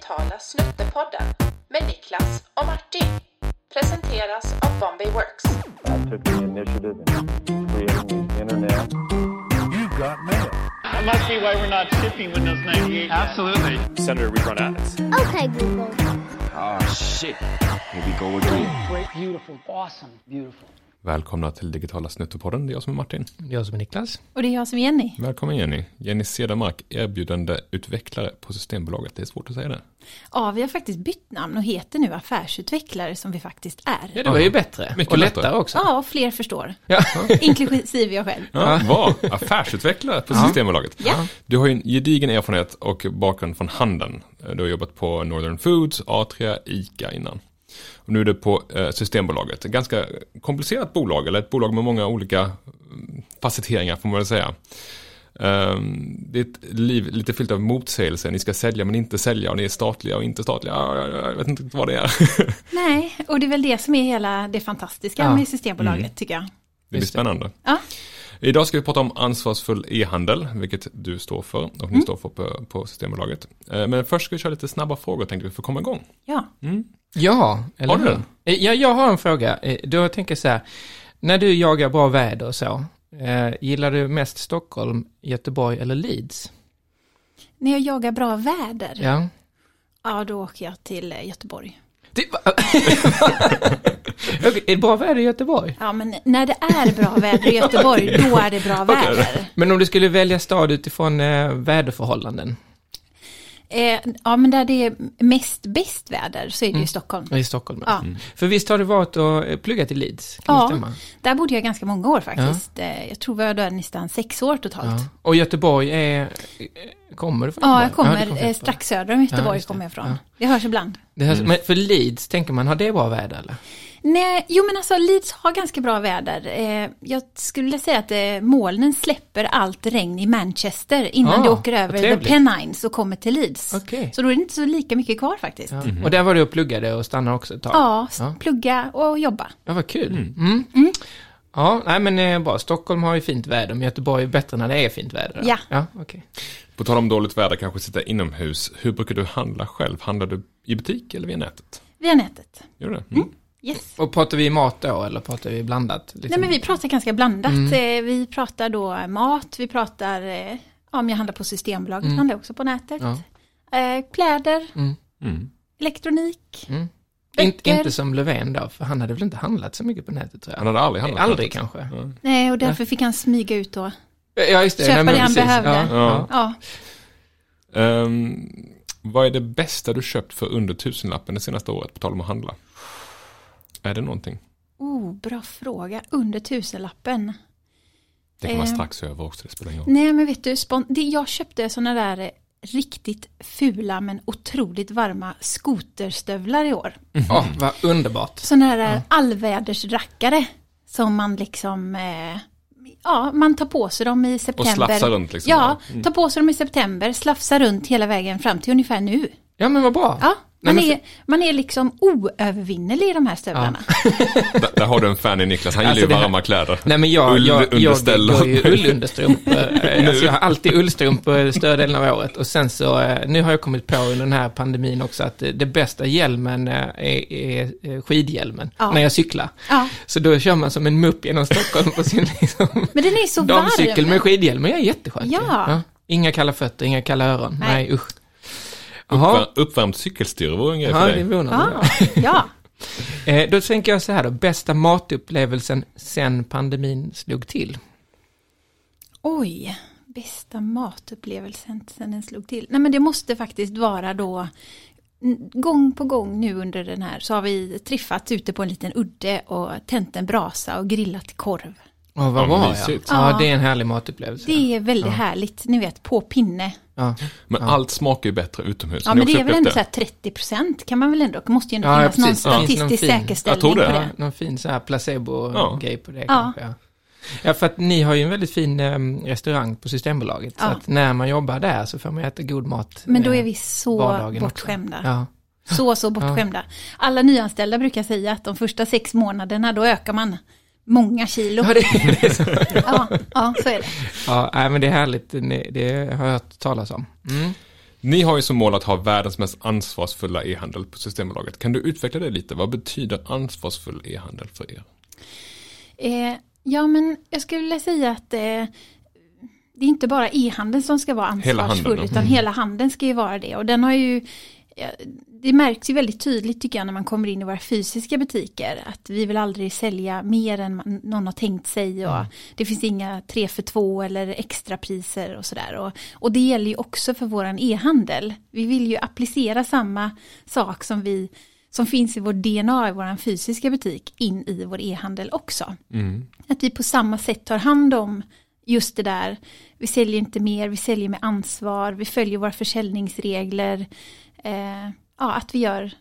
digitala Snuttepodden med Niklas och Martin. Presenteras av Bombay Works. I took the initiative in creating the internet. You got mail. That must be why we're not shipping Windows 98. Absolutely. Senator, we run ads. Okay, Google. Oh shit. Here we go again. Great, beautiful, awesome, beautiful. Välkomna till Digitala Snuttepodden. Det är jag som är Martin. Jag som är Niklas. Och det är jag som är Jenny. Välkommen Jenny. Jenny Cedermark, erbjudande utvecklare på Systembolaget. Det är svårt att säga det. Ja, vi har faktiskt bytt namn och heter nu affärsutvecklare som vi faktiskt Ja, är. det var ju bättre. Mycket och lättare. lättare också. Ja, och fler förstår. Ja. Inklusive jag själv. Ja, var affärsutvecklare på Systembolaget. Ja. Du har ju en gedigen erfarenhet och bakgrund från handeln. Du har jobbat på Northern Foods, A3, ICA innan. Och nu är du på eh, Systembolaget. Ett ganska komplicerat bolag, eller ett bolag med många olika mm, facetteringar får man väl säga. Ehm, det är ett liv lite fyllt av motsägelser. Ni ska sälja men inte sälja och ni är statliga och inte statliga. Ja, jag, vet inte vad det är. Nej, och det är väl det som är hela det fantastiska Ja. med Systembolaget tycker jag. Det blir det. spännande. Ja. Idag ska vi prata om ansvarsfull e-handel, vilket du står för och Mm. ni står för på, på Systembolaget. Eh, Men först ska vi köra lite snabba frågor tänkte vi för att komma igång. Ja. Ja, eller Har du den? Eh, Ja, jag har en fråga. Eh, Då tänker jag så här, när du jagar bra väder och så, gillar du mest Stockholm, Göteborg eller Leeds? När jag jagar bra väder, ja, Ja. då åker jag till Göteborg. Det, Okej, är det bra väder i Göteborg? Ja, men när det är bra väder i Göteborg, då är det bra väder. Men om du skulle välja stad utifrån eh, väderförhållanden? Eh, ja, men där det är mest bäst väder så är det Mm. ju Stockholm. I Stockholm? Ja. För visst har du varit och eh, pluggat i Leeds? Kan Ja. stämma? Där bodde jag ganska många år faktiskt. Eh, Jag tror vi var där nästan sex år totalt. Ja. Och Göteborg är... eh, Kommer du från Ja, jag Göteborg? kommer eh, Göteborg. strax söder om Ja, Göteborg det. kommer jag ifrån. Ja. Det hörs ibland. Det här, Men för Leeds, tänker man, har det bra väder eller? Nej, jo men alltså Leeds har ganska bra väder. Eh, jag skulle vilja säga att eh, molnen släpper allt regn i Manchester innan Ah, det åker över The. Pennines och kommer till Leeds. Okej. Så då är det inte så lika mycket kvar faktiskt. Ja. Ja, Och där var du och pluggade och stannade också ett tag? s- Ja. plugga och jobba. Ja, vad kul. Mm. Ja, nej men eh, bra. Stockholm har ju fint väder, men Göteborg är bättre när det är fint väder. då. Ja. Ja, okej. På tal om dåligt väder, kanske sitta inomhus. Hur brukar du handla själv? Handlar du i butik eller via nätet? Via nätet. Gör du det? Mm. Yes. Och pratar vi mat då, eller pratar vi blandat? Liksom? Nej men vi pratar ganska blandat. Mm. Eh, vi pratar då mat, vi pratar, eh, ja, om jag handlar på Systembolaget, Mm. handlar också på nätet. Ja. Eh, kläder, Mm. elektronik. Mm. Böcker. Inte, som Löfven då, för han hade väl inte handlat så mycket på nätet tror jag. Han hade aldrig handlat Aldrig kanske. Nej, och därför fick han smyga ut då. Ja, just det. Köpa men det han precis. behövde. Ja, ja. Ja. Ja, Ehm, vad är det bästa du köpt för under tusenlappen det senaste året, på tal om att handla? Är det någonting? oh, bra fråga. Under tusenlappen. Det kan vara Ehm. strax över också, det spelar ingen roll. Nej, men vet du, det, jag köpte sådana där eh, riktigt fula men otroligt varma skoterstövlar i år. Åh, vad underbart. Sådana här ja. allvädersrackare som man liksom, eh, ja, man tar på sig dem i Och september. slafsa runt liksom. Ja, Mm. tar på sig dem i september, slafsa runt hela vägen fram till ungefär nu. Ja, men vad bra. Ja, Nej, man, men är, man är liksom oövervinnelig i de här stövlarna. Där, där har du en fan i Niklas, han gillar Alltså, ju det här- varma kläder. Nej men jag, Ull- jag, jag underställ. går ju ullunderstrumpor. Alltså jag har alltid ullstrumpor större delen av året. Och sen så, eh, nu har jag kommit på under den här pandemin också att eh, det bästa hjälmen eh, är, är skidhjälmen. Ja. När jag cyklar. Ja, Så då kör man som en mupp genom Stockholm på sin liksom, men den är så damcykel varm. med skidhjälm. Men jag är jätteskönt. Ja. Inga kalla fötter, inga kalla öron. Nej, Nej. usch. Uppvär, uppvärmt cykelstyre vore en grej Ja, för det dig. vore nog bra. Ja, ja. Eh, då tänker jag så här då, bästa matupplevelsen sen pandemin slog till. Oj, bästa matupplevelsen sen den slog till. Nej men det måste faktiskt vara då Gång på gång nu under den här så har vi träffats ute på en liten udde och tänt en brasa och grillat korv. Åh, vad Ja, mysigt. ja. Ja. det är en härlig matupplevelse. Det är väldigt Ja. härligt, ni vet på pinne. Ja. Men allt smakar ju bättre utomhus. Ja men det är väl ändå så här 30 procent kan man väl ändå, det måste ju ändå Ja, ja, finnas någon precis. Ja. Någon statistisk fin- säkerställning Jag tror det. på Ja, det. någon fin så här placebo-grej på det Ja. kanske. Ja. ja, för att ni har ju en väldigt fin em, restaurang på Systembolaget. Så Ja. att när man jobbar där så får man äta god mat. Men då är vi så bortskämda. Ja. Så, så bortskämda. Alla nyanställda brukar säga att de första sex månaderna då ökar man många kilo. Ja, det, det är så. Ja, ja, så är det. ja nej, men det är härligt. Det, har jag hört talas om. Mm. Ni har ju som mål att ha världens mest ansvarsfulla e-handel på Systembolaget. Kan du utveckla det lite? Vad betyder ansvarsfull e-handel för er? Eh, ja, men jag skulle vilja säga att eh, det är inte bara e-handeln som ska vara Hela ansvarsfull, handeln, ja. utan hela handeln ska ju vara det. Och den har ju, det märks ju väldigt tydligt tycker jag när man kommer in i våra fysiska butiker, att vi vill aldrig sälja mer än man, någon har tänkt sig och det finns inga tre för två eller extrapriser och sådär. Och, och det gäller ju också för våran e-handel. Vi vill ju applicera samma sak som vi som finns i vår DNA i vår fysiska butik in i vår e-handel också. Att vi på samma sätt tar hand om just det där. Vi säljer inte mer, vi säljer med ansvar, vi följer våra försäljningsregler. Eh, ja, att vi gör,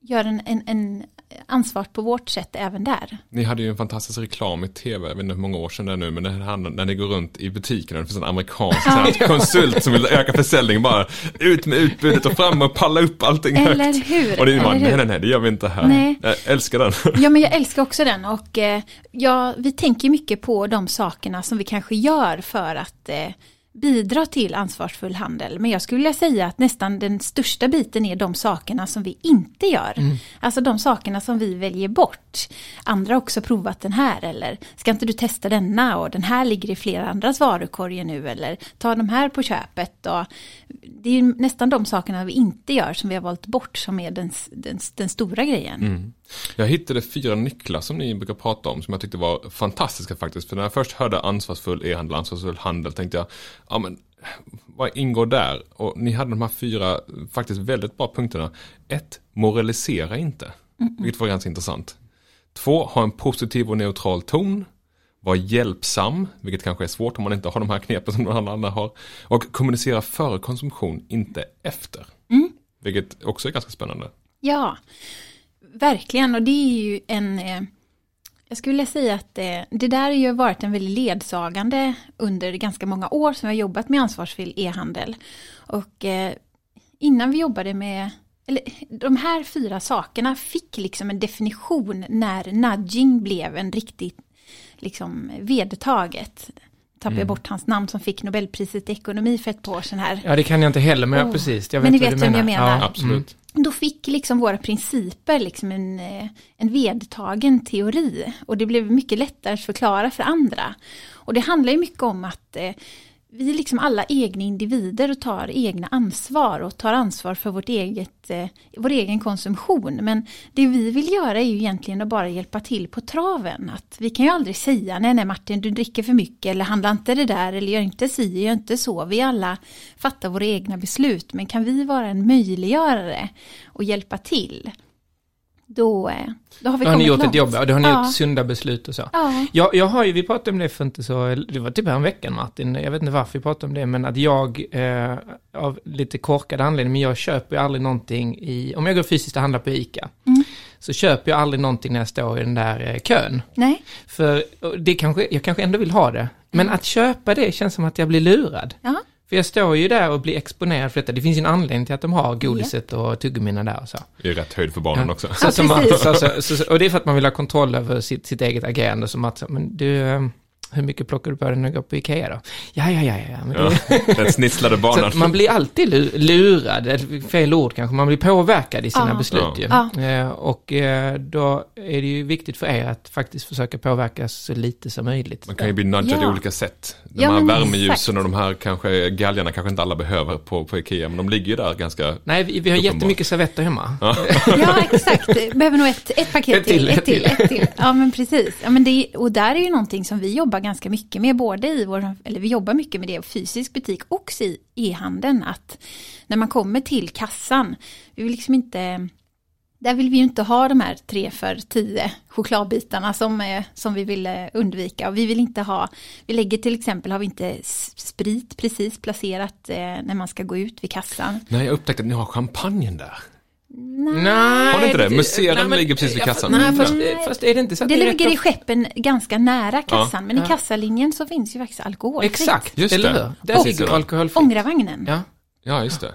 gör en, en, en ansvar på vårt sätt även där. Ni hade ju en fantastisk reklam i tv, jag vet inte hur många år sedan det är nu, men det handlar, när ni går runt i butiken och det finns en amerikansk här konsult som vill öka försäljningen bara ut med utbudet och fram och palla upp allting Eller högt. hur? Och det är bara, nej nej nej, det gör vi inte här. Nej. Jag älskar den. Ja men jag älskar också den och eh, ja, vi tänker mycket på de sakerna som vi kanske gör för att eh, bidra till ansvarsfull handel. Men jag skulle vilja säga att nästan den största biten är de sakerna som vi inte gör. Alltså de sakerna som vi väljer bort. Andra har också provat den här eller ska inte du testa denna och den här ligger i flera andras varukorgar nu eller ta de här på köpet. Och det är nästan de sakerna vi inte gör som vi har valt bort som är den, den, den stora grejen. Jag hittade fyra nycklar som ni brukar prata om som jag tyckte var fantastiska faktiskt. För när jag först hörde ansvarsfull e-handel, ansvarsfull handel tänkte jag, ja men vad ingår där? Och ni hade de här fyra faktiskt väldigt bra punkterna. Ett, moralisera inte. Vilket var ganska intressant. Två, ha en positiv och neutral ton. Var hjälpsam, vilket kanske är svårt om man inte har de här knepen som de andra har. Och kommunicera före konsumtion, inte efter. Vilket också är ganska spännande. Ja, verkligen. Och det är ju en... Eh, jag skulle vilja säga att eh, det där har ju varit en väldigt ledsagande under ganska många år som jag har jobbat med ansvarsfull e-handel. Och eh, innan vi jobbade med... Eller, de här fyra sakerna fick liksom en definition när nudging blev en riktigt liksom vedertaget. Tappade jag bort hans namn som fick Nobelpriset i ekonomi för ett par år sedan här. Ja, det kan jag inte heller, men Åh. precis. Jag Men ni vet vem jag menar. Ja, Absolut. Då fick liksom våra principer liksom en, eh, en vedtagen teori och det blev mycket lättare att förklara för andra. Och det handlar ju mycket om att eh, vi är liksom alla egna individer och tar egna ansvar och tar ansvar för vårt eget, eh, vår egen konsumtion. Men det vi vill göra är ju egentligen att bara hjälpa till på traven. Att vi kan ju aldrig säga nej nej Martin du dricker för mycket eller handla inte det där eller gör inte si, gör inte så. Vi alla fattar våra egna beslut men kan vi vara en möjliggörare och hjälpa till då, eh, då har vi Då har ni gjort långt. ett jobb, och då har ni ja. gjort sunda beslut och så. Ja. Jag, jag har ju, vi pratade om det för inte så, det var typ en veckan Martin, jag vet inte varför vi pratade om det, men att jag eh, av lite korkad anledning, men jag köper ju aldrig någonting i, om jag går fysiskt och handlar på ICA, Mm. så köper jag aldrig någonting när jag står i den där eh, kön. Nej, För det kanske, jag kanske ändå vill ha det, men att köpa det känns som att jag blir lurad. ja. För jag står ju där och blir exponerad för detta. Det finns ju en anledning till att de har godiset och tuggummina där och så. I rätt höjd för barnen Ja. också. Så, Ja, så man, så, så, och det är för att man vill ha kontroll över sitt, sitt eget agerande. Som att, så, men du, eh, hur mycket plockar du på dig när du går på Ikea då? Ja, ja, ja, ja. Men Ja, det, den snisslade banan. man blir alltid lu- lurad, fel ord kanske, man blir påverkad i sina Ja. beslut Ja. ju. Eh, och eh, då är det ju viktigt för er att faktiskt försöka påverka så lite som möjligt. Man kan ju bli nudgad i Ja. olika sätt. De Ja, här värmeljusen exakt. och de här kanske galgarna kanske inte alla behöver på, på Ikea, men de ligger ju där ganska... Nej, vi, vi har Uppenbart. jättemycket servetter hemma. Ja, exakt. Behöver nog ett, ett paket Ett till, till, ett till. ett till. Ja, men precis. Ja, men det, och där är ju någonting som vi jobbar ganska mycket med, både i vår, eller vi jobbar mycket med det i fysisk butik och i e-handeln, att när man kommer till kassan, vi vill liksom inte där vill vi ju inte ha de här tre för tio chokladbitarna som, eh, som vi vill eh, undvika. Och vi vill inte ha, vi lägger till exempel, har vi inte sprit precis placerat eh, när man ska gå ut vid kassan. Nej, jag upptäckte att ni har champagnen där. Nej, Har ni inte det? Men- ligger precis vid ja, kassan. Nej, fast, Nej. fast är det inte så att Det rätt ligger i of- skeppen ganska nära kassan, men i Ja. kassalinjen så finns ju faktiskt alkoholfritt. Exakt, Just eller det. hur? Där Och- ligger alkoholfritt. Ångravagnen. Ja. Ja, just det.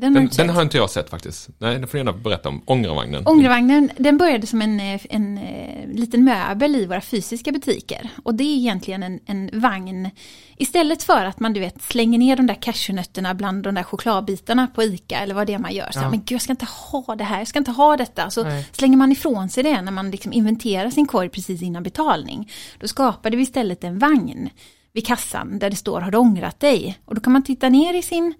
Den, Den, inte den har inte jag sett faktiskt. Nej, det får du gärna berätta om. Ångervagnen. Ångervagnen, den började som en, eh, en, eh, liten möbel i våra fysiska butiker. Och det är egentligen en, en vagn. Istället för att man du vet slänger ner de där cashewnötterna bland de där chokladbitarna på ICA eller vad det är man gör. Så, Ja. Men gud jag ska inte ha det här, jag ska inte ha detta. Så Nej. slänger man ifrån sig det när man liksom inventerar sin korg precis innan betalning. Då skapade vi istället en vagn vid kassan där det står har du ångrat dig? Och då kan man titta ner i sin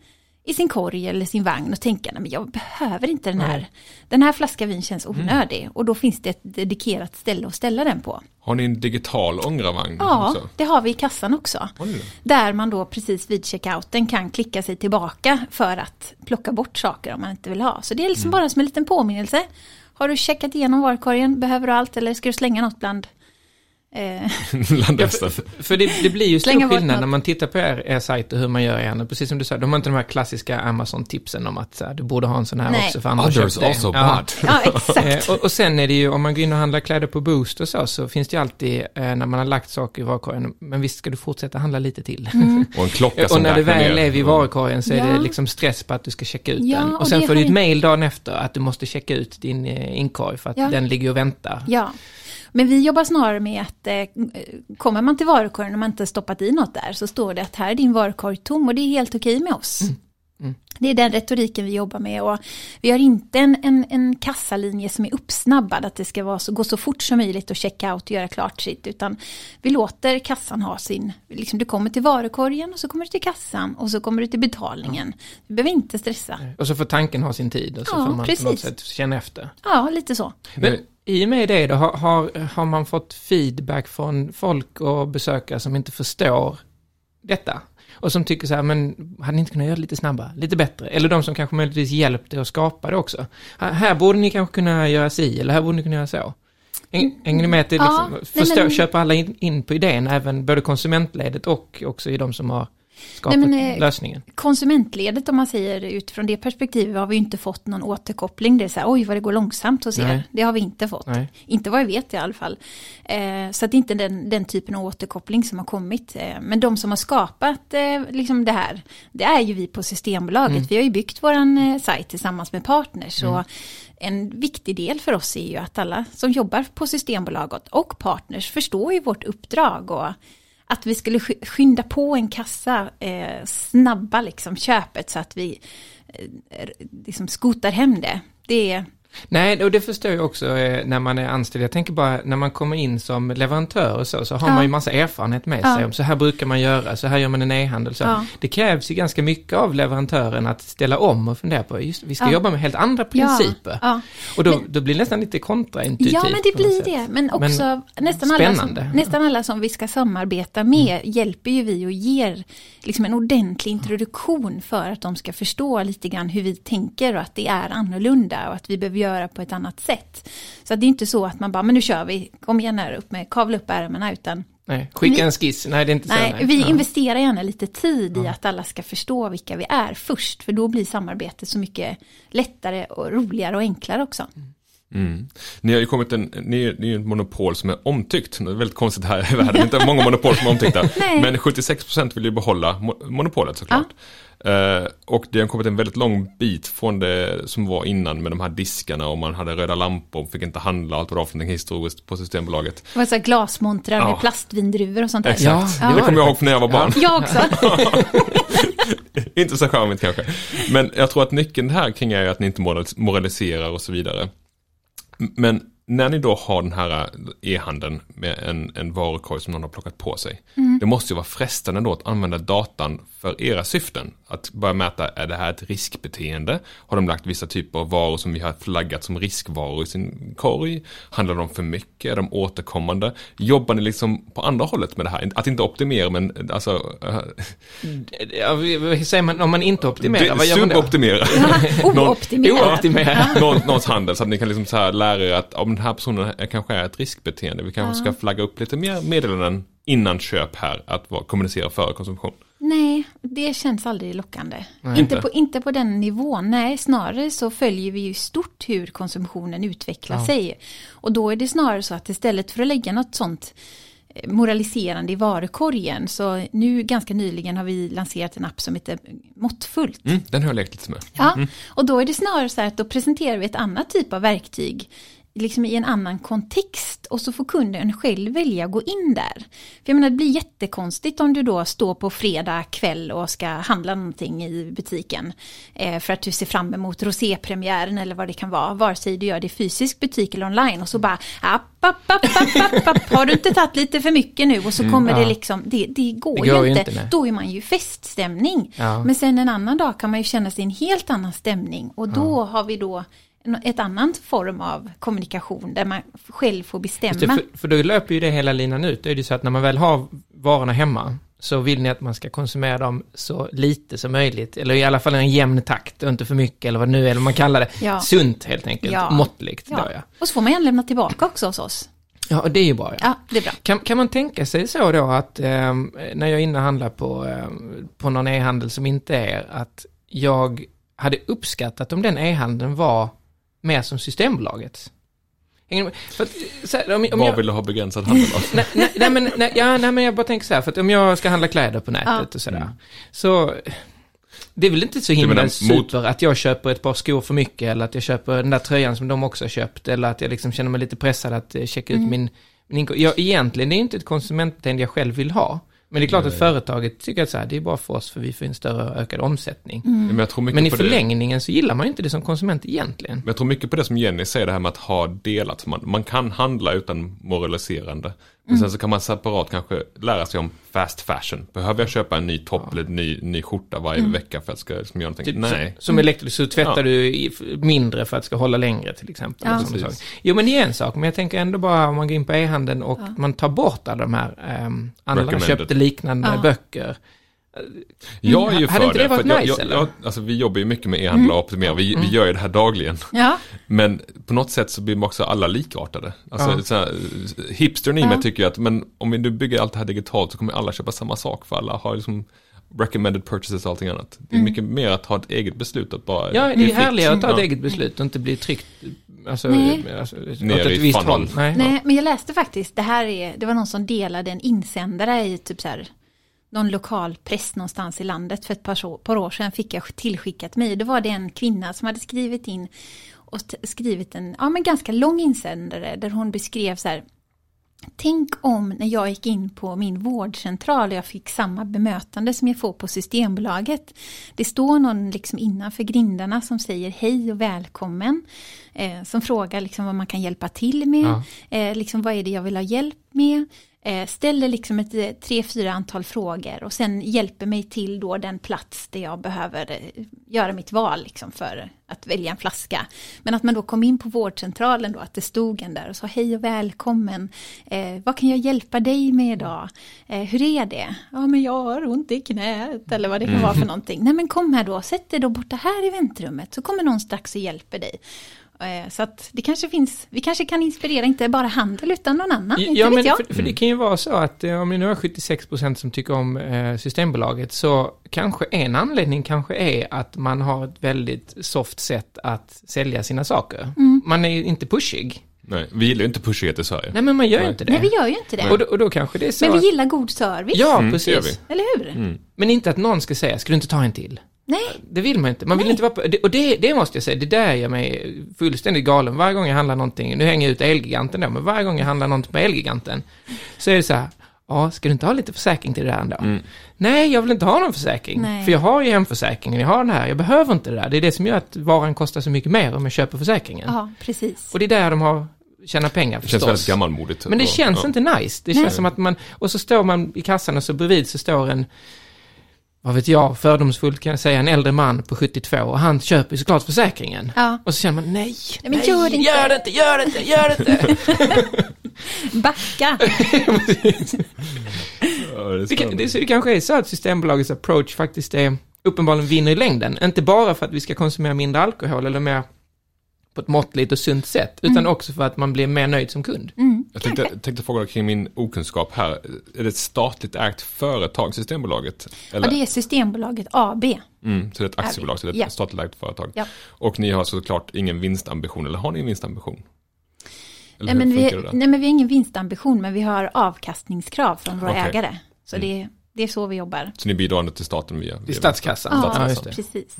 i sin korg eller sin vagn och tänka, nej men jag behöver inte den här. Den här flaskan vin känns onödig. Och då finns det ett dedikerat ställe att ställa den på. Har ni en digital ångervagn Ja, också? det har vi i kassan också. Oj. Där man då precis vid checkouten kan klicka sig tillbaka för att plocka bort saker om man inte vill ha. Så det är liksom bara som en liten påminnelse. Har du checkat igenom varukorgen, behöver du allt eller ska du slänga något Bland Ja, resten. för, för det, det blir ju stor skillnad när man tittar på er, er sajt och hur man gör igen. Precis som du sa, de har inte de här klassiska Amazon-tipsen om att så här, du borde ha en sån här Nej. också för andra Others köpt det. also Ja. bought. ja exakt. Eh, och, och sen är det ju, om man går in och handlar kläder på Boost och så, så finns det ju alltid, eh, när man har lagt saker i varukorgen, men visst ska du fortsätta handla lite till. Och en klocka som och när räknar väl ner. är vid varukorgen så är Ja. det liksom stress på att du ska checka ut Ja, den. och Och sen får du ett mail dagen efter att du måste checka ut din eh, inkorg för att Ja. den ligger och väntar. Ja, men vi jobbar snarare med att eh, kommer man till varukorgen och man inte stoppat i något där så står det att här är din varukorg tom och det är helt okej med oss. Mm. Det är den retoriken vi jobbar med och vi har inte en, en, en kassalinje som är uppsnabbad, att det ska vara så, gå så fort som möjligt och checka out och göra klart sitt, utan vi låter kassan ha sin, liksom du kommer till varukorgen och så kommer du till kassan och så kommer du till betalningen. Du behöver inte stressa. Och så får tanken ha sin tid och så Ja, får man på något precis. sätt känna efter. Ja, lite så. Men i och med det då, har, har, har man fått feedback från folk och besökare som inte förstår detta? Och som tycker så här, men hade ni inte kunnat göra det lite snabbare, lite bättre? Eller de som kanske möjligtvis hjälpte att skapa det också. Här, borde ni kanske kunna göra si, eller här borde ni kunna göra så. Häng- Hänger ni med att det Ja, liksom, nej, förstå, men- köper alla in, in på idén, även både konsumentledet och också i de som har eh, lösningen? konsumentledet om man säger utifrån det perspektivet har vi inte fått någon återkoppling. Det är så här, oj vad det går långsamt hos er. Det har vi inte fått. Nej. Inte vad jag vet i alla fall. Eh, så att det är inte den, den typen av återkoppling som har kommit. Eh, men de som har skapat eh, liksom det här, det är ju vi på Systembolaget. Vi har ju byggt våran eh, sajt tillsammans med partners. Så en viktig del för oss är ju att alla som jobbar på Systembolaget och partners förstår ju vårt uppdrag. Och att vi skulle skynda på en kassa, eh, snabba liksom köpet så att vi eh, liksom skotar hem det. Det är, Nej, och det förstår jag också eh, när man är anställd. Jag tänker bara när man kommer in som leverantör och så, så har Ja. man ju massa erfarenhet med Ja. sig. om Så här brukar man göra, så här gör man en e-handel. Så. Ja. Det krävs ju ganska mycket av leverantören att ställa om och fundera på, just, vi ska jobba med helt andra principer. Och då, Men- då blir det nästan lite kontraintuitivt. ja men det blir det. Men också nästan, alla som, nästan alla som vi ska samarbeta med hjälper ju vi och ger liksom en ordentlig introduktion för att de ska förstå lite grann hur vi tänker och att det är annorlunda och att vi behöver göra på ett annat sätt. Så det är inte så att man bara, men nu kör vi, kom igen här upp med, kavla upp ärmarna utan Nej, skicka Vi- en skiss, nej det är inte Nej, så. vi Ja. investerar gärna lite tid i att alla ska förstå vilka vi är först. För då blir samarbetet så mycket lättare och roligare och enklare också. Mm. Ni har ju kommit en, ni, är- ni är ett monopol som är omtyckt. Det är väldigt konstigt här i världen, det är inte många monopol som är omtyckta. Nej. Men 76% vill ju behålla mo- monopolet såklart. Eh, och det har kommit en väldigt lång bit från det som var innan med de här diskarna och man hade röda lampor, fick inte handla allt vad det var för någonting historiskt på Systembolaget. Det var så glasmontrar Ja. med plastvindruvor och sånt där. Exakt, Ja, det det kommer jag ihåg från när jag var barn. Jag också. inte så charmigt kanske. Men jag tror att nyckeln här kring är att ni inte moral- moraliserar och så vidare. Men när ni då har den här e-handeln med en, en varukorg som någon har plockat på sig. Det måste ju vara frestande då att använda datan för era syften. Att börja mäta, är det här ett riskbeteende? Har de lagt vissa typer av varor som vi har flaggat som riskvaror i sin korg? Handlar de för mycket? Är de återkommande? Jobbar ni liksom på andra hållet med det här? Att inte optimera men alltså... eh, Ja, vi- vad säger man om man inte optimerar? Vad gör man då? Suboptimera. Ooptimerat. Ooptimerat. Någon, någons handel så att ni kan liksom så här lära er att om den här personen är, kanske är ett riskbeteende. Vi kanske ska flagga upp lite mer meddelanden innan köp här. Att vara, kommunicera före konsumtion. Nej, det känns aldrig lockande. Inte. Inte, på, inte på den nivån. Nej, snarare så följer vi ju stort hur konsumtionen utvecklar Ja. sig. Och då är det snarare så att istället för att lägga något sånt moraliserande i varukorgen. Så nu ganska nyligen har vi lanserat en app som heter Måttfullt. Mm, den har jag lekt lite med. Ja, och då är det snarare så här att då presenterar vi ett annat typ av verktyg liksom i en annan kontext och så får kunden själv välja att gå in där. För jag menar det blir jättekonstigt om du då står på fredag kväll och ska handla någonting i butiken eh, för att du ser fram emot rosépremiären eller vad det kan vara, vare sig du gör det i fysisk butik eller online och så bara app, app, app, app, app, app, har du inte tagit lite för mycket nu och så kommer det ja. liksom, det, det går, Det går ju ju inte, inte, då är man ju feststämning. Ja. Men sen en annan dag kan man ju känna sig i en helt annan stämning och då har vi då ett annat form av kommunikation där man själv får Just det, bestämma. för, för då löper ju det hela linan ut. Det är ju så att när man väl har varorna hemma så vill ni att man ska konsumera dem så lite som möjligt. Eller i alla fall en jämn takt och inte för mycket eller vad nu eller man kallar det. Ja. Sunt helt enkelt, Ja. måttligt. Ja. Då, ja. Och så får man gärna lämna tillbaka också hos oss. ja, och det är ju bra. Ja. Ja, det är bra. Kan, kan man tänka sig så då att ehm, när jag är inne och handlar på, ehm, på någon e-handel som inte är att jag hade uppskattat om den e-handeln var mer som Systembolaget? För att, så här, om, om Vad jag, vill du ha begränsad handel av? nej, nej, nej, men, nej, ja, nej, men jag bara tänker så här, för att om jag ska handla kläder på nätet Ja. och sådär, så det är väl inte så himla menar mot- super att jag köper ett par skor för mycket eller att jag köper den där tröjan som de också har köpt eller att jag liksom känner mig lite pressad att eh, checka ut min, min inkomst. Jag, egentligen det är inte ett konsumentbeteende jag själv vill ha. Men det är klart att företaget tycker att så här, det är bra för oss för vi får en större ökad omsättning. Men jag tror mycket Men i på det. förlängningen så gillar man ju inte det som konsument egentligen. Men jag tror mycket på det som Jenny säger, det här med att ha delat. Man, man kan handla utan moraliserande. Men Mm. sen så kan man separat kanske lära sig om fast fashion. Behöver jag köpa en ny topp eller en ny, ny skjorta varje vecka för att ska liksom göra någonting? Typ Nej. Som, som elektriker så tvättar Ja. du mindre för att det ska hålla längre till exempel. Ja. Jo men det är en sak, men jag tänker ändå bara om man går in på e-handeln och man tar bort alla de här, um, alla Recommended. köpte liknande Ja. böcker. Jag är ju för det för nice, jag, jag, alltså vi jobbar ju mycket med e-handel och optimera. Vi, vi gör ju det här dagligen. Ja, Men på något sätt så blir man också alla likartade. Alltså Ja. hipstern i mig Ja. tycker ju att men om vi nu bygger allt det här digitalt så kommer alla köpa samma sak för alla har liksom recommended purchases och allting annat. Det är mycket mer att ha ett eget beslut att bara... Ja, det är härligare att ta ett Ja. eget beslut och inte bli tryckt alltså, Nej. alltså, Ner åt ett i visst håll. Nej. nej, men jag läste faktiskt, det här är, det var någon som delade en insändare i typ så här, någon lokal press någonstans i landet för ett par, par år sedan fick jag tillskickat mig. Då var det en kvinna som hade skrivit in och skrivit en ja, men ganska lång insändare där hon beskrev så här Tänk om när jag gick in på min vårdcentral och jag fick samma bemötande som jag får på Systembolaget. Det står någon liksom innanför grindarna som säger hej och välkommen. Eh, som frågar liksom vad man kan hjälpa till med. Ja. Eh, liksom vad är det jag vill ha hjälp med. Eh, ställer liksom ett eh, tre, fyra antal frågor och sen hjälper mig till då den plats där jag behöver eh, göra mitt val liksom för att välja en flaska. Men att man då kom in på vårdcentralen då, att det stod en där och sa hej och välkommen. Eh, vad kan jag hjälpa dig med idag? Eh, hur är det? Ja men jag har ont i knät eller vad det kan vara för någonting. Nej men kom här då, sätt dig då borta här i väntrummet så kommer någon strax och hjälper dig. Eh, Så att det kanske finns, vi kanske kan inspirera inte bara handel utan någon annan, inte Ja, vet men jag. för, för det kan ju vara så att eh, om ni nu har 76% som tycker om eh, Systembolaget så kanske en anledning kanske är att man har ett väldigt soft sätt att sälja sina saker. Mm. Man är inte pushig. Nej, vi gillar ju inte pushighet i Sverige. Nej, men man gör ju inte det. Nej vi gör ju inte det. och, då, och då kanske det är så Men vi att- gillar god service, Ja, Mm, det precis. eller hur? Mm. Men inte att någon ska säga, ska du inte ta en till? Nej, Det vill man inte. Man vill Nej. inte vara på, och det, det måste jag säga, det där gör mig fullständigt galen. Varje gång jag handlar någonting, nu hänger jag ut Elgiganten då, men varje gång jag handlar någonting på Elgiganten så är det så här, ja, ska du inte ha lite försäkring till det där ändå? Mm. Nej, jag vill inte ha någon försäkring. Nej. För jag har ju hemförsäkringen, jag har den här, jag behöver inte det där. Det är det som gör att varan kostar så mycket mer om jag köper försäkringen. ja precis. Och det är där de har tjänar pengar Det känns förstås. väldigt gammalmodigt. Men det Och- känns ja. inte nice. Det känns som att man, och så står man i kassan och så bredvid så står en, vad vet jag, fördomsfullt kan jag säga, en äldre man på 72 och han köper ju såklart försäkringen. Ja, Och så känner man nej, Nej, men gör det inte. gör det inte, gör det inte, gör det inte. backa. Ja, det det, det kanske är så att Systembolagets approach faktiskt är uppenbarligen vinner i längden. Inte bara för att vi ska konsumera mindre alkohol eller mer på ett måttligt och sunt sätt, utan också för att man blir mer nöjd som kund. Mm, Jag tänkte, tänkte fråga kring min okunskap här. Är det ett statligt ägt företag, Systembolaget? Eller? Ja, det är Systembolaget AB. mm, så det är ett aktiebolag, så det är ett Ja. statligt ägt företag. Ja. Och ni har såklart ingen vinstambition, eller har ni en vinstambition? Nej men, vi, nej men vi har ingen vinstambition men vi har avkastningskrav från våra Okej. ägare. Så Mm. det, det är så vi jobbar. Så ni bidrar ändå till staten via... I via statskassan. Ja, Ja, just det. precis.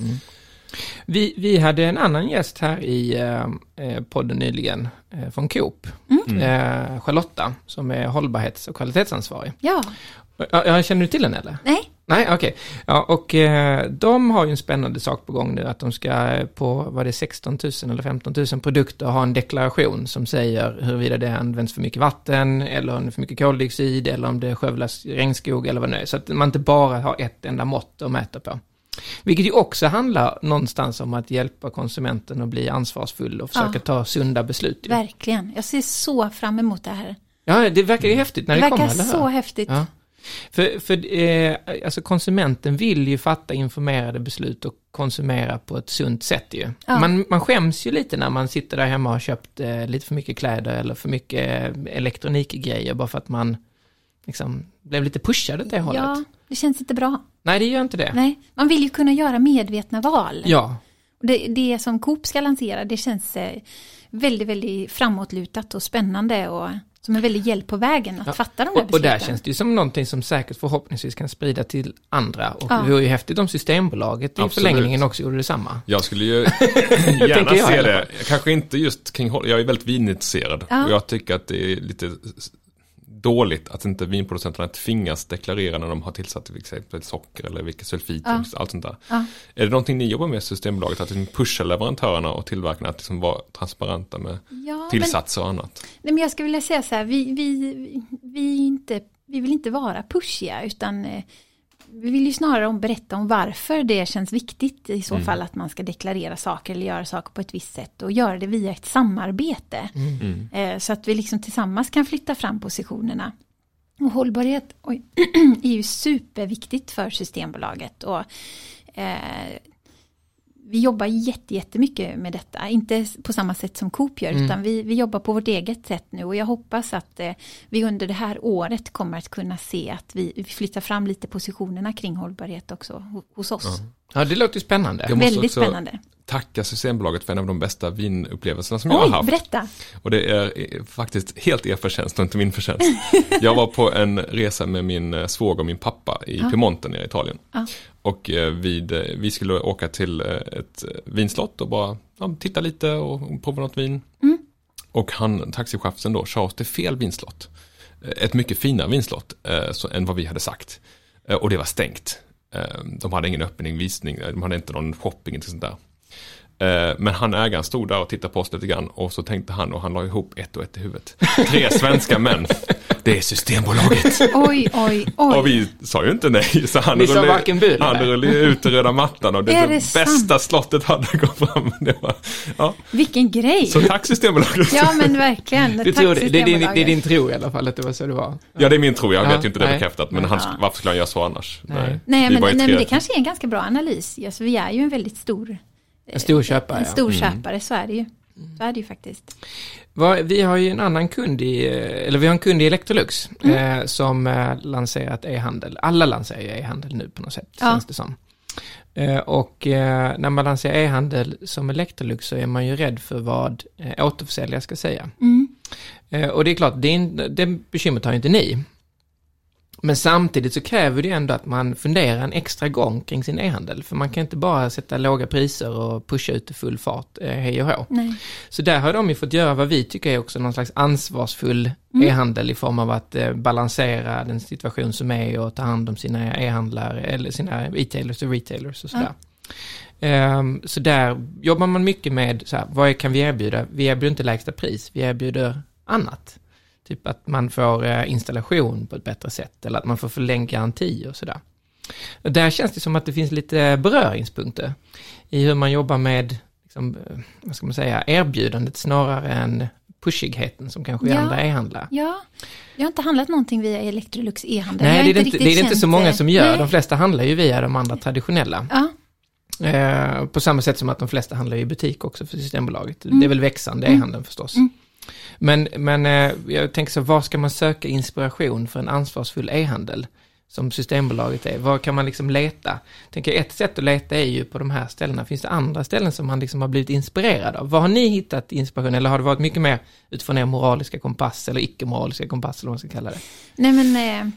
Vi, vi hade en annan gäst här i eh, eh, podden nyligen eh, från Coop. Mm. Eh, Charlotta, som är hållbarhets och kvalitetsansvarig. Ja, Ja, ja, känner du till den eller? nej, Nej, okej. Ja, och eh, de har ju en spännande sak på gång nu, att de ska på, vad det är, 16 000 eller 15 000 produkter ha en deklaration som säger huruvida det används för mycket vatten, eller om det är för mycket koldioxid, eller om det skövlas regnskog eller vad det är. Så att man inte bara har ett enda mått att mäta på. Vilket ju också handlar någonstans om att hjälpa konsumenten att bli ansvarsfull och försöka Ja. ta sunda beslut. ju. verkligen. Jag ser så fram emot det här. Ja, det verkar ju häftigt när Det det, verkar kommer, eller hur? så häftigt. Ja. För, för eh, alltså konsumenten vill ju fatta informerade beslut och konsumera på ett sunt sätt ju. Ja. Man, man skäms ju lite när man sitter där hemma och har köpt eh, lite för mycket kläder eller för mycket eh, elektronikgrejer bara för att man liksom blev lite pushad åt det hållet. Ja, det känns inte bra. Nej, det gör inte det. Nej, man vill ju kunna göra medvetna val. Ja, Det, det som Coop ska lansera, det känns eh, väldigt, väldigt framåtlutat och spännande och som en väldig hjälp på vägen att Ja. fatta de här och, och besluten. där känns det ju som någonting som säkert förhoppningsvis kan sprida till andra. Och Ja. det vore ju häftigt om Systembolaget i Absolut. förlängningen också gjorde detsamma. Jag skulle ju gärna jag i se det. Kanske inte just kring Jag är väldigt vinintresserad. Ja. Och jag tycker att det är lite dåligt att inte vinproducenterna tvingas deklarera när de har tillsatt till exempel socker eller vilka sulfit Ja. och allt sånt där. Ja. Är det någonting ni jobbar med i Systembolaget? Att liksom pusha leverantörerna och tillverkarna att liksom vara transparenta med Ja, men, tillsatser och annat? nej, men jag skulle vilja säga så här, vi, vi, vi, inte, vi vill inte vara pushiga utan eh, vi vill ju snarare om berätta om varför det känns viktigt i så Mm. fall att man ska deklarera saker eller göra saker på ett visst sätt och göra det via ett samarbete. Mm. Eh, Så att vi liksom tillsammans kan flytta fram positionerna. Och hållbarhet oj, är ju superviktigt för Systembolaget. Och, eh, vi jobbar jätte, jättemycket med detta, inte på samma sätt som Coop gör, Mm. utan vi, vi jobbar på vårt eget sätt nu och jag hoppas att eh, vi under det här året kommer att kunna se att vi, vi flyttar fram lite positionerna kring hållbarhet också ho- hos oss. Ja, det låter ju spännande. Jag måste Väldigt också spännande. Tacka Systembolaget för en av de bästa vinupplevelserna som jag har Oj, haft. berätta! Och det är eh, faktiskt helt er förtjänst och inte min förtjänst. Jag var på en resa med min eh, svåger och min pappa i Ja. Piemonte nere i Italien. Ja. Och eh, vid, vi skulle åka till ett vinslott och bara ja, titta lite och prova något vin. Mm. Och han, taxichauffören då, kör oss till fel vinslott. Ett mycket finare vinslott eh, så, än vad vi hade sagt. Eh, och det var stängt. Eh, de hade ingen öppning, visning, eh, de hade inte någon shopping eller sånt där. Eh, men han ägaren stod där och tittade på oss lite grann och så tänkte han och han la ihop ett och ett i huvudet. Tre svenska män. Det är Systembolaget. Oj, oj, oj. Och vi sa ju inte nej. Så han Ni sa rullade, varken bu han rullade ut i röda mattan och det, Är det, bästa slottet hade gått fram. Det var, ja. Vilken grej! Så tack Systembolaget. Ja men verkligen. Du Tack, tror det, det, är din, det är din tro i alla fall att det var så det var. Ja, det är min tro. Jag Ja, vet ju inte det nej. bekräftat. Men han, Ja. varför skulle han göra så annars? Nej. Nej, Vi men, nej men det kanske är en ganska bra analys. Alltså, vi är ju en väldigt stor, En stor köpare. en ja. stor köpare, så är det ju. Så är det ju faktiskt. Vi har ju en annan kund i, eh, eller vi har en kund i Electrolux Mm. eh, som eh, lanserat e-handel. Alla lanserar ju e-handel nu på något sätt, Ja. känns det som. Eh, och eh, när man lanserar e-handel som Electrolux så är man ju rädd för vad återförsäljare ska säga. Mm. Och det är klart, det, är det bekymret har inte ni. Men samtidigt så kräver det ändå att man funderar en extra gång kring sin e-handel. För man kan inte bara sätta låga priser och pusha ut i full fart, eh, hej och hå. Nej. Så där har de ju fått göra vad vi tycker är också någon slags ansvarsfull Mm. e-handel i form av att eh, balansera den situation som är och ta hand om sina e-handlare eller sina e-tailers och retailers och sådär. Ehm, så där jobbar man mycket med, så här, vad kan vi erbjuda? Vi erbjuder inte lägsta pris, vi erbjuder annat. Typ att man får eh, installation på ett bättre sätt eller att man får förlängd garanti och sådär. Där känns det som att det finns lite beröringspunkter i hur man jobbar med, liksom, eh, vad ska man säga, erbjudandet snarare än pushigheten som kanske Ja. andra e-handlar. Ja, jag har inte handlat någonting via Electrolux e-handel. Nej, det är, inte, det är inte så många det. som gör. Nej. De flesta handlar ju via de andra traditionella. Ja, Eh, på samma sätt som att de flesta handlar i butik också för Systembolaget. Mm. Det är väl växande Mm. e-handeln förstås. Mm. Men, men eh, jag tänker så, var ska man söka inspiration för en ansvarsfull e-handel? som Systembolaget är. Var kan man liksom leta? Tänker ett sätt att leta är ju på de här ställena. Finns det andra ställen som man liksom har blivit inspirerad av? Vad har ni hittat inspiration? Eller har det varit mycket mer utifrån er moraliska kompass eller icke-moraliska kompass eller vad man ska kalla det? Nej men, eh,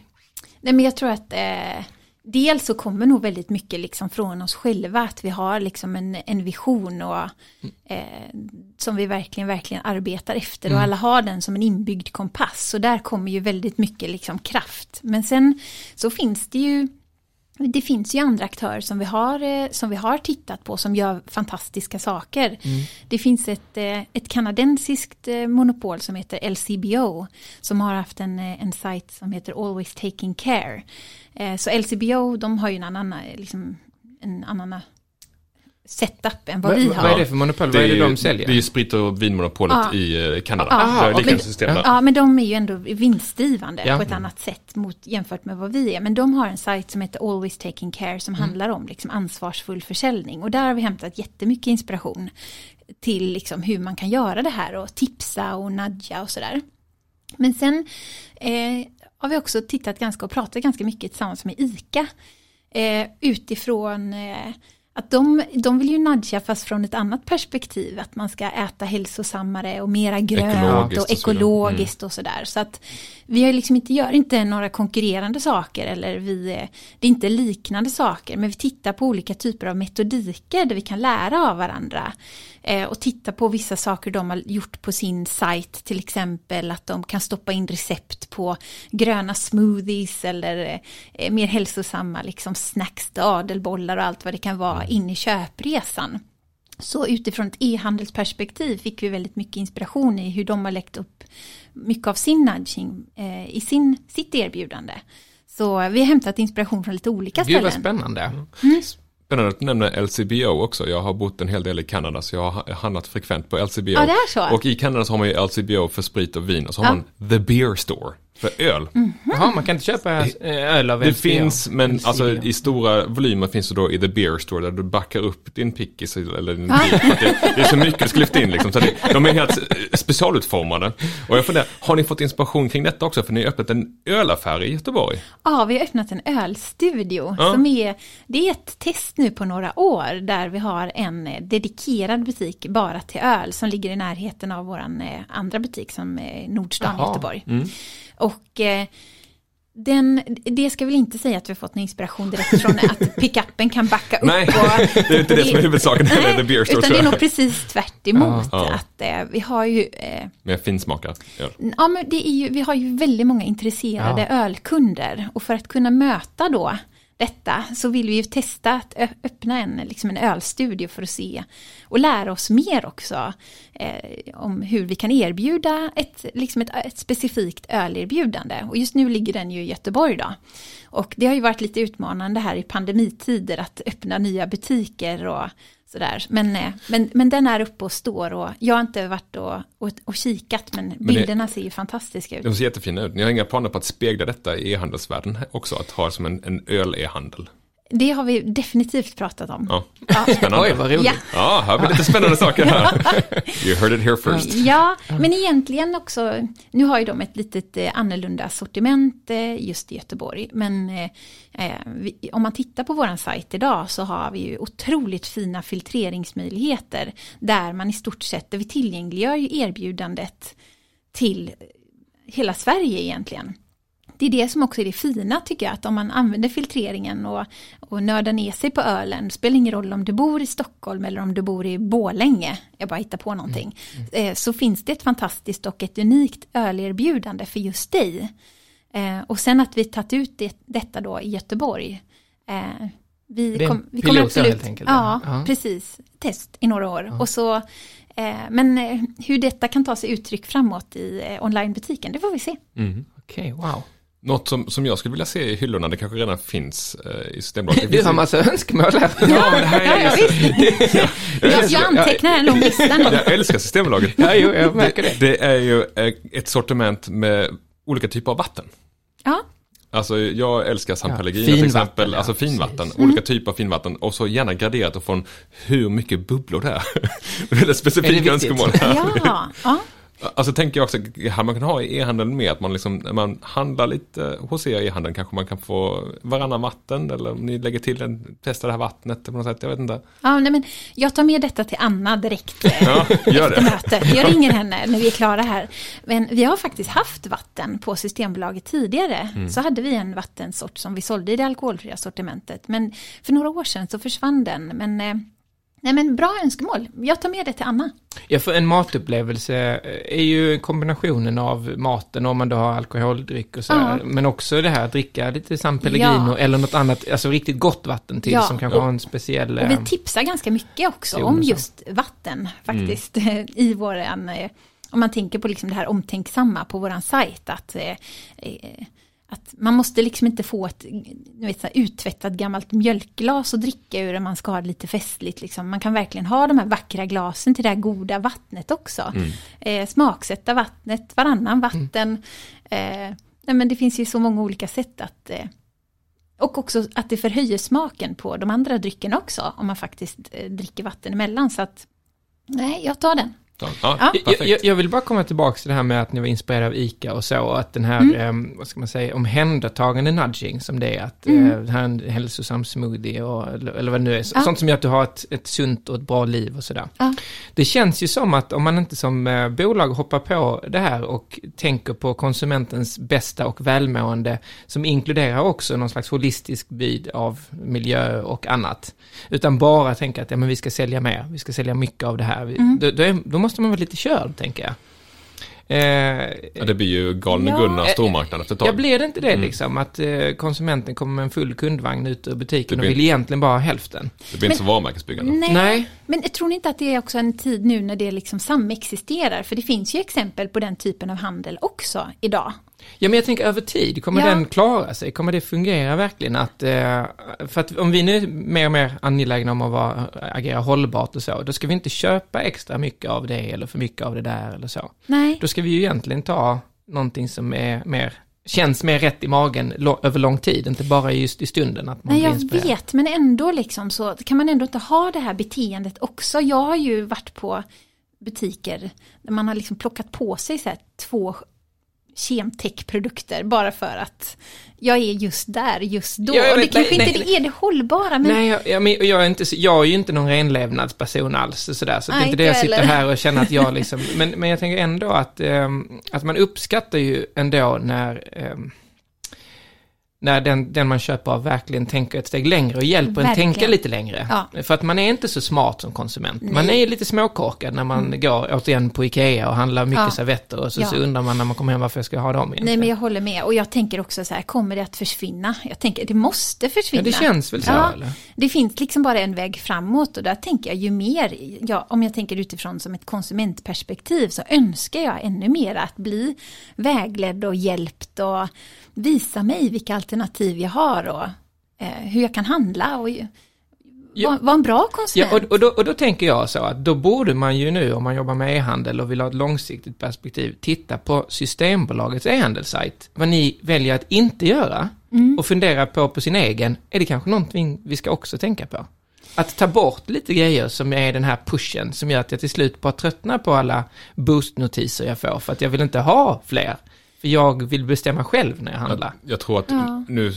nej men jag tror att eh, dels så kommer nog väldigt mycket liksom från oss själva, att vi har liksom en, en vision och eh, som vi verkligen, verkligen arbetar efter och alla har den som en inbyggd kompass. Och där kommer ju väldigt mycket liksom kraft. Men sen så finns det ju det finns ju andra aktörer som vi har, eh, som vi har tittat på som gör fantastiska saker. Det finns ett, eh, ett kanadensiskt eh, monopol som heter LCBO som har haft en, en sajt som heter Always Taking Care. Så LCBO de har ju en annan, liksom, en annan setup än vad Vad, vi vad har. är det för monopol? Vad är det de säljer? Det är ju sprit och vinmonopolet Ja. i eh, Kanada. Ja. det okej. system där. Ja, men de är ju ändå vinstdrivande Ja. på ett annat sätt mot, jämfört med vad vi är. Men de har en sajt som heter Always Taking Care som Mm. handlar om liksom ansvarsfull försäljning. Och där har vi hämtat jättemycket inspiration till liksom hur man kan göra det här och tipsa och nudga och sådär. Men sen eh, har vi också tittat ganska och pratat ganska mycket tillsammans med ICA. Eh, utifrån eh, att de, de vill ju nudga fast från ett annat perspektiv. Att man ska äta hälsosammare och mera grönt Ekologiskt och ekologiskt och sådär. Så att vi har liksom inte, gör inte några konkurrerande saker eller vi, det är inte liknande saker. Men vi tittar på olika typer av metodiker där vi kan lära av varandra. Eh, och titta på vissa saker de har gjort på sin sajt. Till exempel att de kan stoppa in recept på gröna smoothies eller eh, mer hälsosamma liksom snacks, dadelbollar och allt vad det kan vara in i köpresan. Så utifrån ett e-handelsperspektiv fick vi väldigt mycket inspiration i hur de har läckt upp mycket av sin nudging eh, i sin, sitt erbjudande. Så vi har hämtat inspiration från lite olika Gud vad ställen. spännande. Spännande att du nämner LCBO också. Jag har bott en hel del i Kanada så jag har handlat frekvent på LCBO. Ja, det är så. Och i Kanada så har man ju LCBO för sprit och vin och så har Ja. man The Beer Store för öl. Jaha, man kan inte köpa eh, öl av Det finns, men LCBO. alltså i stora volymer finns det då i The Beer Store där du backar upp din pickis eller din för att det, det är så mycket du ska lyfta in liksom. Så det, de är helt eh, specialutformade. Och jag funderar, har ni fått inspiration kring detta också? För ni har öppnat en ölaffär i Göteborg. Ja, vi har öppnat en ölstudio. Ja. Som är, det är ett test nu på några år där vi har en eh, dedikerad butik bara till öl som ligger i närheten av eh, andra butik som är Nordstan i. Göteborg. Mm. Och eh, den, det ska väl inte säga att vi har fått någon inspiration direkt från att pickuppen kan backa upp. Nej, och, det är inte det som är huvudsaken heller, The Beer Store utan det är nog precis tvärt emot. Ja. Att eh, vi har ju eh, Med finsmakat. Ja, men det är ju, vi har ju väldigt många intresserade ölkunder och för att kunna möta då detta så vill vi ju testa att öppna en, liksom en ölstudio för att se och lära oss mer också eh, om hur vi kan erbjuda ett, liksom ett, ett specifikt ölerbjudande. Och just nu ligger den ju i Göteborg då. Och det har ju varit lite utmanande här i pandemitider att öppna nya butiker och sådär. Men, eh, men, men den är uppe och står och jag har inte varit och, och, och kikat men, det- bilderna ser ju fantastiska ut. De ser jättefina ut. Ni har inga planer på att spegla detta i e-handelsvärlden också? Att ha som en, en öl-e-handel? Det har vi definitivt pratat om. Ja, Ja. spännande. Oj, vad roligt. Ja. Ja, här blir lite spännande saker här. You heard it here first. Ja, men egentligen också, nu har ju de ett litet eh, annorlunda sortiment eh, just i Göteborg, men eh, eh, vi, om man tittar på våran sajt idag så har vi ju otroligt fina filtreringsmöjligheter där man i stort sett, där vi tillgängliggör ju erbjudandet till hela Sverige egentligen. Det är det som också är det fina tycker jag, att om man använder filtreringen och, och nördar ner sig på ölen, det spelar ingen roll om du bor i Stockholm eller om du bor i Borlänge, jag bara hittar på någonting, eh, så finns det ett fantastiskt och ett unikt ölerbjudande för just dig. Eh, och sen att vi tagit ut det, detta då i Göteborg. Eh, vi, Det är en kom, vi kommer absolut, helt enkelt, ja, ja. precis, test i några år. Och så, eh, men hur detta kan ta sig uttryck framåt i eh, onlinebutiken, det får vi se. Okej, wow. Något som, som jag skulle vilja se i hyllorna, det kanske redan finns eh, i Systembolaget. Det Du har massa önskemål här. Ja, men det här Ja, är ja, visst. jag, jag antecknar en lång lista nu. Jag älskar Systembolaget. Ja, jo, jag märker det. Det är ju eh, ett sortiment med olika typer av vatten. Ja, Alltså jag älskar San Ja, Pellegrino till exempel, ja, alltså finvatten, precis. olika typer av finvatten och så gärna graderat och från hur mycket bubblor det är. det specifika önskemål här. ja, ja. Alltså tänker jag också, här man kan ha i e-handeln med att man liksom, när man handlar lite hos er i e-handeln kanske man kan få varannan vatten eller om ni lägger till en, testar det här vattnet på något sätt, jag vet inte. Ja, nej, men jag tar med detta till Anna direkt Ja, gör efter det. mötet. Jag ringer henne när vi är klara här. Men vi har faktiskt haft vatten på Systembolaget tidigare. Mm. Så hade vi en vattensort som vi sålde i det alkoholfria sortimentet. Men för några år sedan så försvann den. Men, eh, nej, men bra önskemål. Jag tar med det till Anna. Ja, för en matupplevelse är ju kombinationen av maten om man då har alkoholdryck och sådär. Ja. Men också det här att dricka lite San Pellegrino Ja. eller något annat, alltså riktigt gott vatten till Ja. som kanske har en speciell... Och eh, vi tipsar ganska mycket också om så. just vatten faktiskt i våran, eh, om man tänker på liksom det här omtänksamma på våran sajt att, eh, eh, att man måste liksom inte få ett vet, så här, uttvättat gammalt mjölkglas och dricka ur det man ska ha det lite festligt. Liksom. Man kan verkligen ha de här vackra glasen till det här goda vattnet också. Eh, smaksätta vattnet, varannan vatten. Eh, nej, men det finns ju så många olika sätt att eh, och också att det förhöjer smaken på de andra dryckerna också, om man faktiskt eh, dricker vatten emellan. Så att, nej, jag tar den. Ja, ja, Ja. Jag, jag, vill bara komma tillbaka till det här med att ni var inspirerade av ICA och så, och att den här, Mm. eh, vad ska man säga, omhändertagande nudging som det är, att Mm. eh, det här är en hälsosam smoothie och, eller, eller vad det nu är, Ja. sånt som gör att du har ett, ett sunt och ett bra liv och sådär. Ja. Det känns ju som att om man inte som eh, bolag hoppar på det här och tänker på konsumentens bästa och välmående, som inkluderar också någon slags holistisk byd av miljö och annat, utan bara tänker att ja, men vi ska sälja mer, vi ska sälja mycket av det här, Vi- Mm. då, då, är, då måste man vara lite körd, tänker jag. Eh, Ja, det blir ju galne Ja. Gunnar stormarknad efter ett tag. Ja, blir det inte det Mm. liksom? Att eh, konsumenten kommer med en full kundvagn ut ur butiken och vill egentligen bara ha hälften? Det blir inte så varumärkesbyggande. Nej, Nej. men jag tror ni inte att det är också en tid nu när det liksom samexisterar? För det finns ju exempel på den typen av handel också idag. Ja, men jag tänker över tid, kommer Ja. den klara sig? Kommer det fungera verkligen? Att, eh, för att om vi nu är mer och mer angelägna om att vara, agera hållbart och så, då ska vi inte köpa extra mycket av det eller för mycket av det där eller så. Nej, Då ska vi ju egentligen ta någonting som är mer, känns mer rätt i magen lo- över lång tid, inte bara just i stunden att man Nej, jag vet, men ändå liksom så kan man ändå inte ha det här beteendet också. Jag har ju varit på butiker där man har liksom plockat på sig så här två kemtech-produkter bara för att jag är just där just då. Ja, jag och det vet, kanske nej, inte nej. är det hållbara, men Nej, jag, jag, men jag, är inte, jag är ju inte någon renlevnadsperson alls, så, där, så det är Nej, inte det jag sitter här och känner att jag liksom, men, men jag tänker ändå att, ehm, att man uppskattar ju ändå när, ehm, när den, den man köper av verkligen tänker ett steg längre och hjälper en Verkligen. tänka lite längre. Ja. För att man är inte så smart som konsument. Man Nej. Mm. är lite småkorkad när man går återigen på Ikea och handlar mycket Ja. servetter och så, Ja. så undrar man när man kommer hem varför jag ska ha dem egentligen. Nej men jag håller med och jag tänker också så här, kommer det att försvinna? Jag tänker det måste försvinna. Ja, det känns väl så, Ja, eller? Det finns liksom bara en väg framåt och där tänker jag ju mer, ja, om jag tänker utifrån som ett konsumentperspektiv så önskar jag ännu mer att bli vägledd och hjälpt och visa mig vilka alternativ jag har och eh, hur jag kan handla och Ja. vara en bra Ja, konsument. och, och, då, och då tänker jag så att då borde man ju nu, om man jobbar med e-handel och vill ha ett långsiktigt perspektiv, titta på Systembolagets e-handelssajt. Vad ni väljer att inte göra och fundera på på sin egen, är det kanske någonting vi ska också tänka på? Att ta bort lite grejer som är den här pushen som gör att jag till slut bara tröttnar på alla boost-notiser jag får för att jag vill inte ha fler. För jag vill bestämma själv när jag handlar. Jag, jag tror att Ja. nu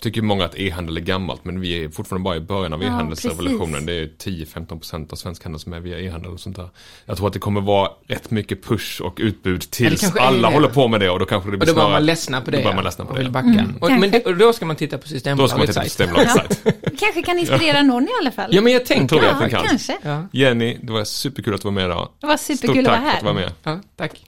tycker många att e-handel är gammalt, men vi är fortfarande bara i början av Ja, e-handelsrevolutionen. precis. det är 10-15% av svensk handel som är via e-handel och sånt där. Jag tror att det kommer vara rätt mycket push och utbud tills alla det. håller på med det och då kanske det Och blir då börjar snarare... man ledsna på det. Då börjar ja, man ledsna på och det. vill backa. Mm, och, men det, och då ska man titta på Då ska man Systembolagets titta på sajt. Systembolagets sajt. Kanske kan inspirera någon i alla fall. Ja, men jag tänker tror det. jag att den ja kan. kanske. Ja, Jenny, det var superkul att du var med idag. Det var Stort superkul att tack vara för att du var här. med. ja, tack.